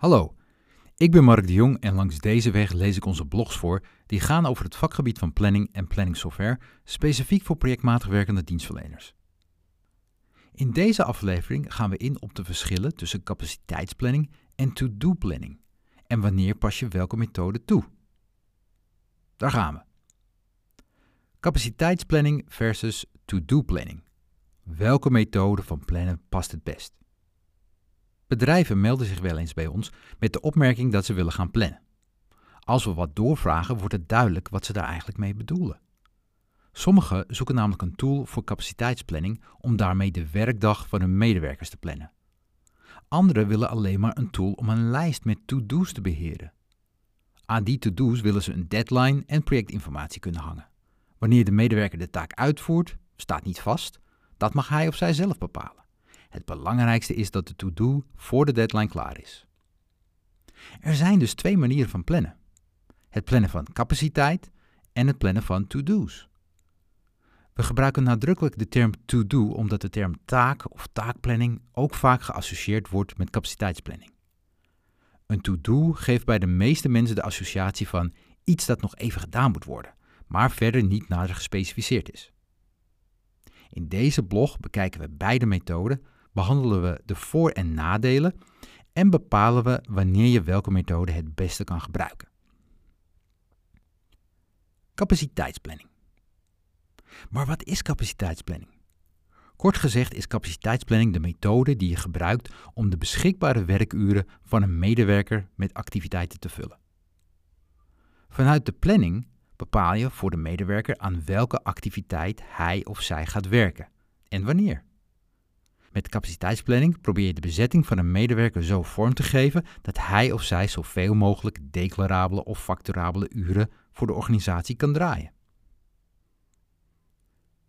Hallo, ik ben Mark de Jong en langs deze weg lees ik onze blogs voor die gaan over het vakgebied van planning en planningsoftware, specifiek voor projectmatig werkende dienstverleners. In deze aflevering gaan we in op de verschillen tussen capaciteitsplanning en to-do planning en wanneer pas je welke methode toe. Daar gaan we. Capaciteitsplanning versus to-do planning. Welke methode van plannen past het best? Bedrijven melden zich wel eens bij ons met de opmerking dat ze willen gaan plannen. Als we wat doorvragen, wordt het duidelijk wat ze daar eigenlijk mee bedoelen. Sommigen zoeken namelijk een tool voor capaciteitsplanning om daarmee de werkdag van hun medewerkers te plannen. Anderen willen alleen maar een tool om een lijst met to-do's te beheren. Aan die to-do's willen ze een deadline en projectinformatie kunnen hangen. Wanneer de medewerker de taak uitvoert, staat niet vast, dat mag hij of zij zelf bepalen. Het belangrijkste is dat de to-do voor de deadline klaar is. Er zijn dus twee manieren van plannen: het plannen van capaciteit en het plannen van to-do's. We gebruiken nadrukkelijk de term to-do omdat de term taak of taakplanning ook vaak geassocieerd wordt met capaciteitsplanning. Een to-do geeft bij de meeste mensen de associatie van iets dat nog even gedaan moet worden, maar verder niet nader gespecificeerd is. In deze blog bekijken we beide methoden behandelen we de voor- en nadelen en bepalen we wanneer je welke methode het beste kan gebruiken. Capaciteitsplanning. Maar wat is capaciteitsplanning? Kort gezegd is capaciteitsplanning de methode die je gebruikt om de beschikbare werkuren van een medewerker met activiteiten te vullen. Vanuit de planning bepaal je voor de medewerker aan welke activiteit hij of zij gaat werken en wanneer. Met capaciteitsplanning probeer je de bezetting van een medewerker zo vorm te geven dat hij of zij zoveel mogelijk declarabele of facturabele uren voor de organisatie kan draaien.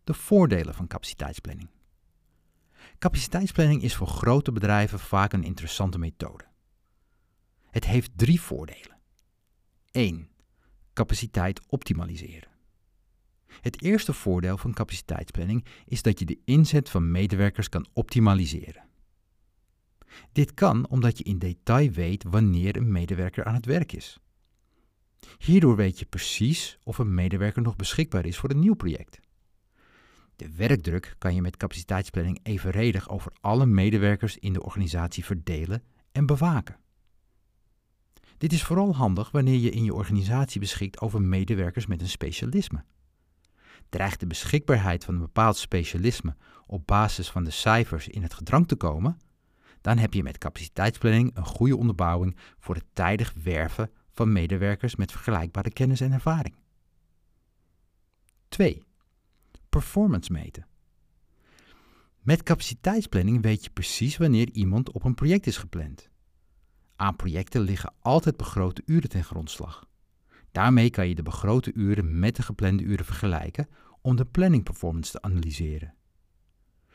De voordelen van capaciteitsplanning. Capaciteitsplanning is voor grote bedrijven vaak een interessante methode. Het heeft drie voordelen. 1. Capaciteit optimaliseren. Het eerste voordeel van capaciteitsplanning is dat je de inzet van medewerkers kan optimaliseren. Dit kan omdat je in detail weet wanneer een medewerker aan het werk is. Hierdoor weet je precies of een medewerker nog beschikbaar is voor een nieuw project. De werkdruk kan je met capaciteitsplanning evenredig over alle medewerkers in de organisatie verdelen en bewaken. Dit is vooral handig wanneer je in je organisatie beschikt over medewerkers met een specialisme. Dreigt de beschikbaarheid van een bepaald specialisme op basis van de cijfers in het gedrang te komen, dan heb je met capaciteitsplanning een goede onderbouwing voor het tijdig werven van medewerkers met vergelijkbare kennis en ervaring. 2. Performance meten. Met capaciteitsplanning weet je precies wanneer iemand op een project is gepland. Aan projecten liggen altijd begrote uren ten grondslag. Daarmee kan je de begrote uren met de geplande uren vergelijken om de planning performance te analyseren.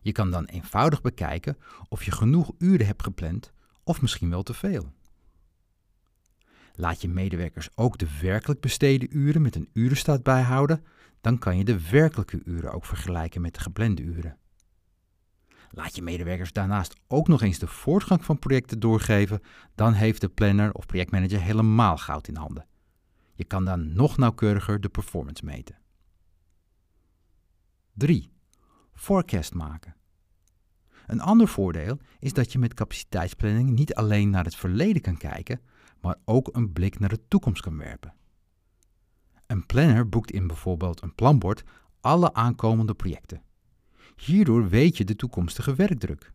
Je kan dan eenvoudig bekijken of je genoeg uren hebt gepland of misschien wel te veel. Laat je medewerkers ook de werkelijk besteden uren met een urenstaat bijhouden, dan kan je de werkelijke uren ook vergelijken met de geplande uren. Laat je medewerkers daarnaast ook nog eens de voortgang van projecten doorgeven, dan heeft de planner of projectmanager helemaal goud in handen. Je kan dan nog nauwkeuriger de performance meten. 3. Forecast maken. Een ander voordeel is dat je met capaciteitsplanning niet alleen naar het verleden kan kijken, maar ook een blik naar de toekomst kan werpen. Een planner boekt in bijvoorbeeld een planbord alle aankomende projecten. Hierdoor weet je de toekomstige werkdruk.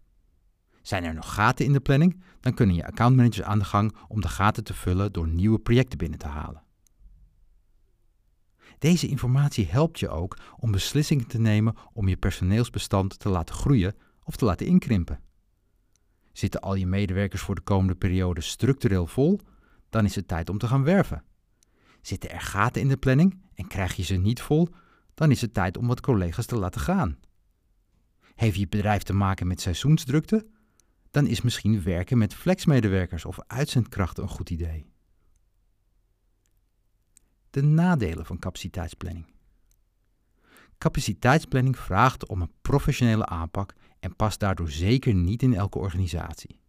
Zijn er nog gaten in de planning, dan kunnen je accountmanagers aan de gang om de gaten te vullen door nieuwe projecten binnen te halen. Deze informatie helpt je ook om beslissingen te nemen om je personeelsbestand te laten groeien of te laten inkrimpen. Zitten al je medewerkers voor de komende periode structureel vol, dan is het tijd om te gaan werven. Zitten er gaten in de planning en krijg je ze niet vol, dan is het tijd om wat collega's te laten gaan. Heeft je bedrijf te maken met seizoensdrukte? Dan is misschien werken met flexmedewerkers of uitzendkrachten een goed idee. De nadelen van capaciteitsplanning. Capaciteitsplanning vraagt om een professionele aanpak en past daardoor zeker niet in elke organisatie.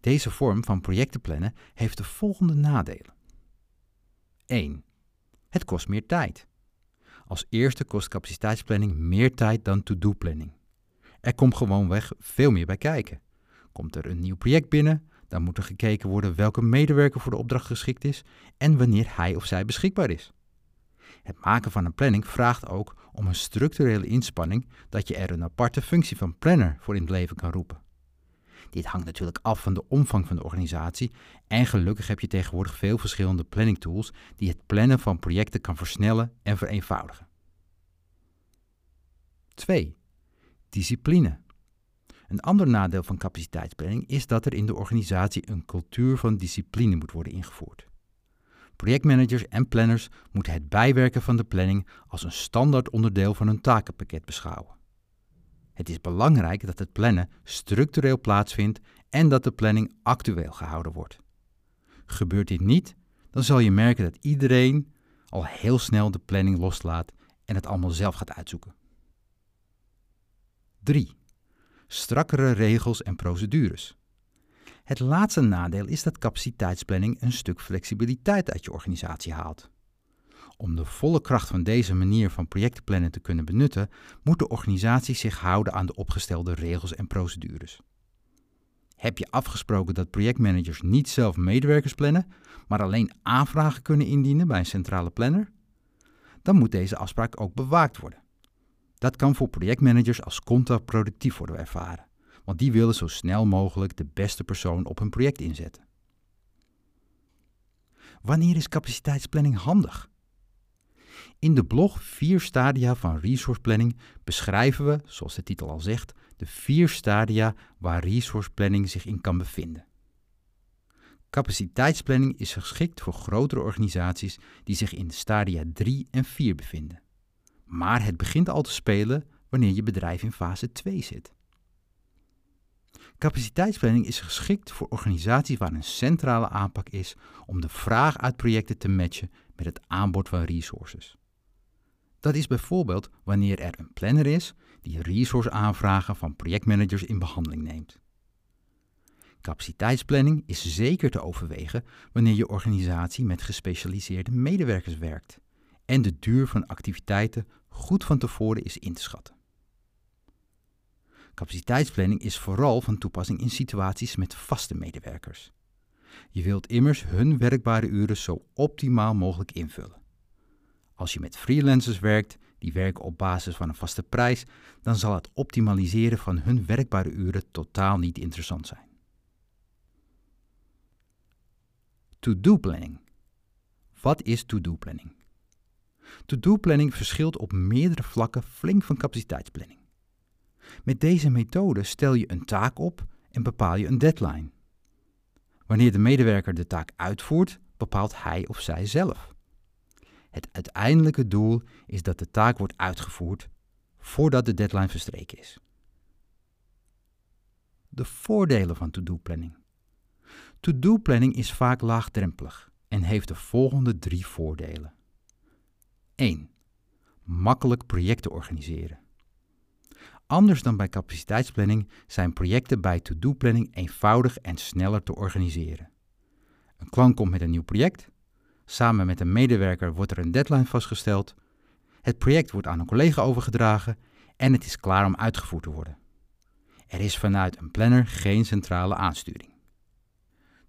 Deze vorm van projecten plannen heeft de volgende nadelen. 1. Het kost meer tijd. Als eerste kost capaciteitsplanning meer tijd dan to-do-planning. Er komt gewoonweg veel meer bij kijken. Komt er een nieuw project binnen, dan moet er gekeken worden welke medewerker voor de opdracht geschikt is en wanneer hij of zij beschikbaar is. Het maken van een planning vraagt ook om een structurele inspanning dat je er een aparte functie van planner voor in het leven kan roepen. Dit hangt natuurlijk af van de omvang van de organisatie en gelukkig heb je tegenwoordig veel verschillende planning tools die het plannen van projecten kan versnellen en vereenvoudigen. 2. Discipline. Een ander nadeel van capaciteitsplanning is dat er in de organisatie een cultuur van discipline moet worden ingevoerd. Projectmanagers en planners moeten het bijwerken van de planning als een standaard onderdeel van hun takenpakket beschouwen. Het is belangrijk dat het plannen structureel plaatsvindt en dat de planning actueel gehouden wordt. Gebeurt dit niet, dan zal je merken dat iedereen al heel snel de planning loslaat en het allemaal zelf gaat uitzoeken. 3. Strakkere regels en procedures. Het laatste nadeel is dat capaciteitsplanning een stuk flexibiliteit uit je organisatie haalt. Om de volle kracht van deze manier van projectenplannen te kunnen benutten, moet de organisatie zich houden aan de opgestelde regels en procedures. Heb je afgesproken dat projectmanagers niet zelf medewerkers plannen, maar alleen aanvragen kunnen indienen bij een centrale planner? Dan moet deze afspraak ook bewaakt worden. Dat kan voor projectmanagers als contraproductief worden ervaren, want die willen zo snel mogelijk de beste persoon op hun project inzetten. Wanneer is capaciteitsplanning handig? In de blog Vier Stadia van Resource Planning beschrijven we, zoals de titel al zegt, de vier stadia waar resource planning zich in kan bevinden. Capaciteitsplanning is geschikt voor grotere organisaties die zich in stadia 3 en 4 bevinden. Maar het begint al te spelen wanneer je bedrijf in fase 2 zit. Capaciteitsplanning is geschikt voor organisaties waar een centrale aanpak is om de vraag uit projecten te matchen met het aanbod van resources. Dat is bijvoorbeeld wanneer er een planner is die resource aanvragen van projectmanagers in behandeling neemt. Capaciteitsplanning is zeker te overwegen wanneer je organisatie met gespecialiseerde medewerkers werkt en de duur van activiteiten goed van tevoren is in te schatten. Capaciteitsplanning is vooral van toepassing in situaties met vaste medewerkers. Je wilt immers hun werkbare uren zo optimaal mogelijk invullen. Als je met freelancers werkt, die werken op basis van een vaste prijs, dan zal het optimaliseren van hun werkbare uren totaal niet interessant zijn. To-do planning. Wat is to-do planning? To-do planning verschilt op meerdere vlakken flink van capaciteitsplanning. Met deze methode stel je een taak op en bepaal je een deadline. Wanneer de medewerker de taak uitvoert, bepaalt hij of zij zelf. Het uiteindelijke doel is dat de taak wordt uitgevoerd voordat de deadline verstreken is. De voordelen van to-do-planning. To-do-planning is vaak laagdrempelig en heeft de volgende drie voordelen. 1. Makkelijk projecten organiseren. Anders dan bij capaciteitsplanning zijn projecten bij to-do-planning eenvoudig en sneller te organiseren. Een klant komt met een nieuw project Samen met een medewerker wordt er een deadline vastgesteld. Het project wordt aan een collega overgedragen en het is klaar om uitgevoerd te worden. Er is vanuit een planner geen centrale aansturing.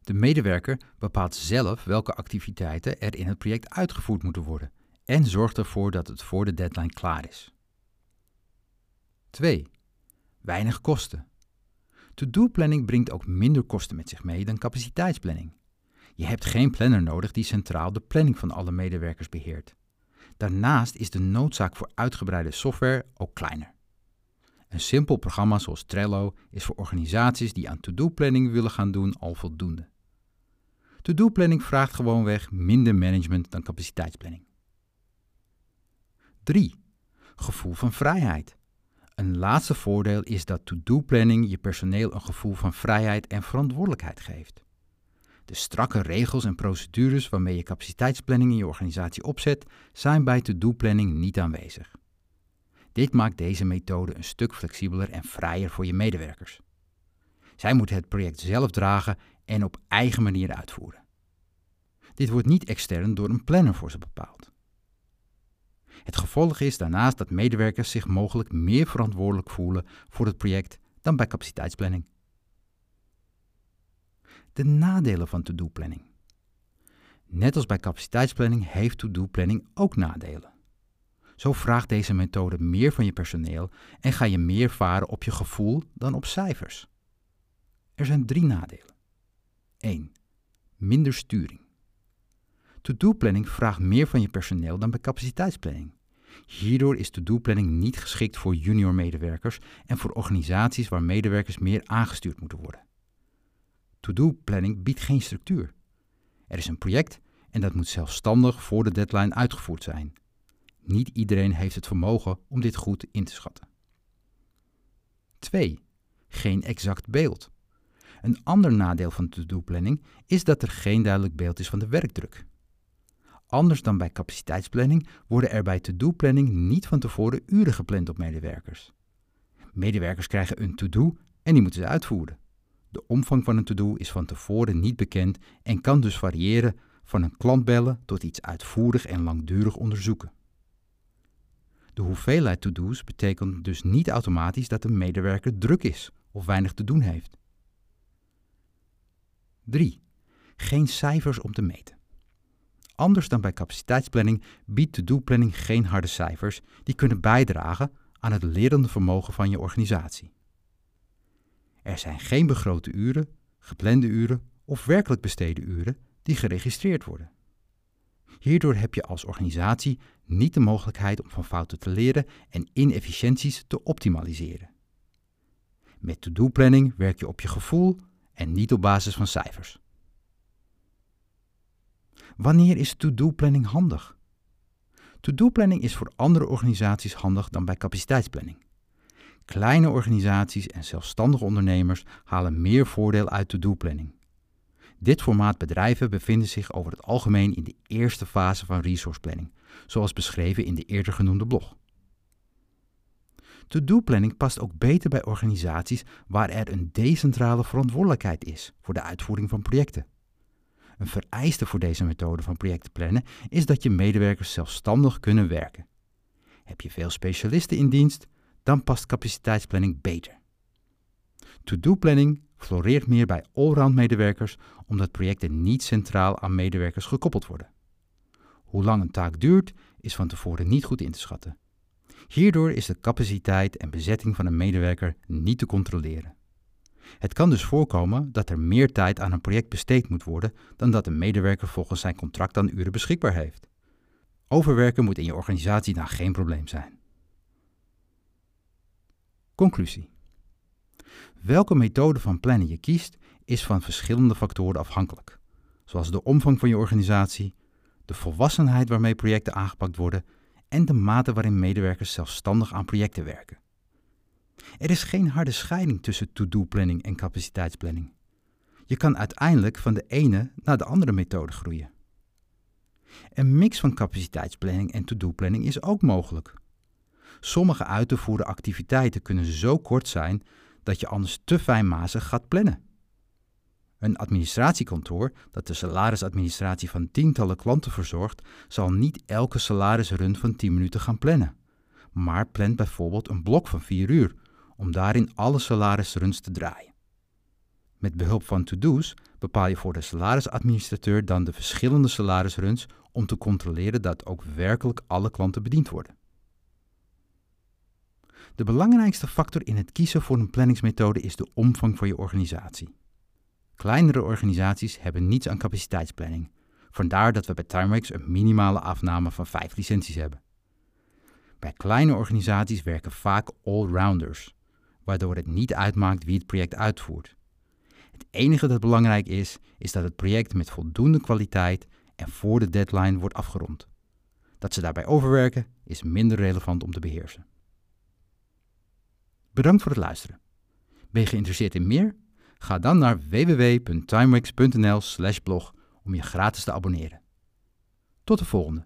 De medewerker bepaalt zelf welke activiteiten er in het project uitgevoerd moeten worden en zorgt ervoor dat het voor de deadline klaar is. 2. Weinig kosten. To-do-planning brengt ook minder kosten met zich mee dan capaciteitsplanning. Je hebt geen planner nodig die centraal de planning van alle medewerkers beheert. Daarnaast is de noodzaak voor uitgebreide software ook kleiner. Een simpel programma zoals Trello is voor organisaties die aan to-do-planning willen gaan doen al voldoende. To-do-planning vraagt gewoonweg minder management dan capaciteitsplanning. 3. Gevoel van vrijheid. Een laatste voordeel is dat to-do-planning je personeel een gevoel van vrijheid en verantwoordelijkheid geeft. De strakke regels en procedures waarmee je capaciteitsplanning in je organisatie opzet, zijn bij to-do-planning niet aanwezig. Dit maakt deze methode een stuk flexibeler en vrijer voor je medewerkers. Zij moeten het project zelf dragen en op eigen manier uitvoeren. Dit wordt niet extern door een planner voor ze bepaald. Het gevolg is daarnaast dat medewerkers zich mogelijk meer verantwoordelijk voelen voor het project dan bij capaciteitsplanning. De nadelen van to-do-planning. Net als bij capaciteitsplanning heeft to-do-planning ook nadelen. Zo vraagt deze methode meer van je personeel en ga je meer varen op je gevoel dan op cijfers. Er zijn drie nadelen. 1. Minder sturing. To-do-planning vraagt meer van je personeel dan bij capaciteitsplanning. Hierdoor is to-do-planning niet geschikt voor junior medewerkers en voor organisaties waar medewerkers meer aangestuurd moeten worden. To-do-planning biedt geen structuur. Er is een project en dat moet zelfstandig voor de deadline uitgevoerd zijn. Niet iedereen heeft het vermogen om dit goed in te schatten. 2. Geen exact beeld. Een ander nadeel van to-do-planning is dat er geen duidelijk beeld is van de werkdruk. Anders dan bij capaciteitsplanning worden er bij to-do-planning niet van tevoren uren gepland op medewerkers. Medewerkers krijgen een to-do en die moeten ze uitvoeren. De omvang van een to-do is van tevoren niet bekend en kan dus variëren van een klant bellen tot iets uitvoerig en langdurig onderzoeken. De hoeveelheid to-do's betekent dus niet automatisch dat een medewerker druk is of weinig te doen heeft. 3. Geen cijfers om te meten. Anders dan bij capaciteitsplanning biedt to-do-planning geen harde cijfers die kunnen bijdragen aan het lerende vermogen van je organisatie. Er zijn geen begrote uren, geplande uren of werkelijk besteden uren die geregistreerd worden. Hierdoor heb je als organisatie niet de mogelijkheid om van fouten te leren en inefficiënties te optimaliseren. Met to-do-planning werk je op je gevoel en niet op basis van cijfers. Wanneer is to-do-planning handig? To-do-planning is voor andere organisaties handig dan bij capaciteitsplanning. Kleine organisaties en zelfstandige ondernemers halen meer voordeel uit to-do-planning. Dit formaat bedrijven bevinden zich over het algemeen in de eerste fase van resource planning, zoals beschreven in de eerder genoemde blog. To-do-planning past ook beter bij organisaties waar er een decentrale verantwoordelijkheid is voor de uitvoering van projecten. Een vereiste voor deze methode van projecten plannen is dat je medewerkers zelfstandig kunnen werken. Heb je veel specialisten in dienst, dan past capaciteitsplanning beter. To-do-planning floreert meer bij allround medewerkers omdat projecten niet centraal aan medewerkers gekoppeld worden. Hoe lang een taak duurt is van tevoren niet goed in te schatten. Hierdoor is de capaciteit en bezetting van een medewerker niet te controleren. Het kan dus voorkomen dat er meer tijd aan een project besteed moet worden dan dat een medewerker volgens zijn contract aan uren beschikbaar heeft. Overwerken moet in je organisatie dan geen probleem zijn. Conclusie. Welke methode van plannen je kiest is van verschillende factoren afhankelijk, zoals de omvang van je organisatie, de volwassenheid waarmee projecten aangepakt worden en de mate waarin medewerkers zelfstandig aan projecten werken. Er is geen harde scheiding tussen to-do-planning en capaciteitsplanning. Je kan uiteindelijk van de ene naar de andere methode groeien. Een mix van capaciteitsplanning en to-do-planning is ook mogelijk. Sommige uit te voeren activiteiten kunnen zo kort zijn dat je anders te fijnmazig gaat plannen. Een administratiekantoor dat de salarisadministratie van tientallen klanten verzorgt, zal niet elke salarisrun van 10 minuten gaan plannen, maar plant bijvoorbeeld een blok van 4 uur om daarin alle salarisruns te draaien. Met behulp van to-do's bepaal je voor de salarisadministrateur dan de verschillende salarisruns om te controleren dat ook werkelijk alle klanten bediend worden. De belangrijkste factor in het kiezen voor een planningsmethode is de omvang van je organisatie. Kleinere organisaties hebben niets aan capaciteitsplanning. Vandaar dat we bij Timeworks een minimale afname van 5 licenties hebben. Bij kleine organisaties werken vaak allrounders, waardoor het niet uitmaakt wie het project uitvoert. Het enige dat belangrijk is, is dat het project met voldoende kwaliteit en voor de deadline wordt afgerond. Dat ze daarbij overwerken is minder relevant om te beheersen. Bedankt voor het luisteren. Ben je geïnteresseerd in meer? Ga dan naar www.timex.nl/blog om je gratis te abonneren. Tot de volgende.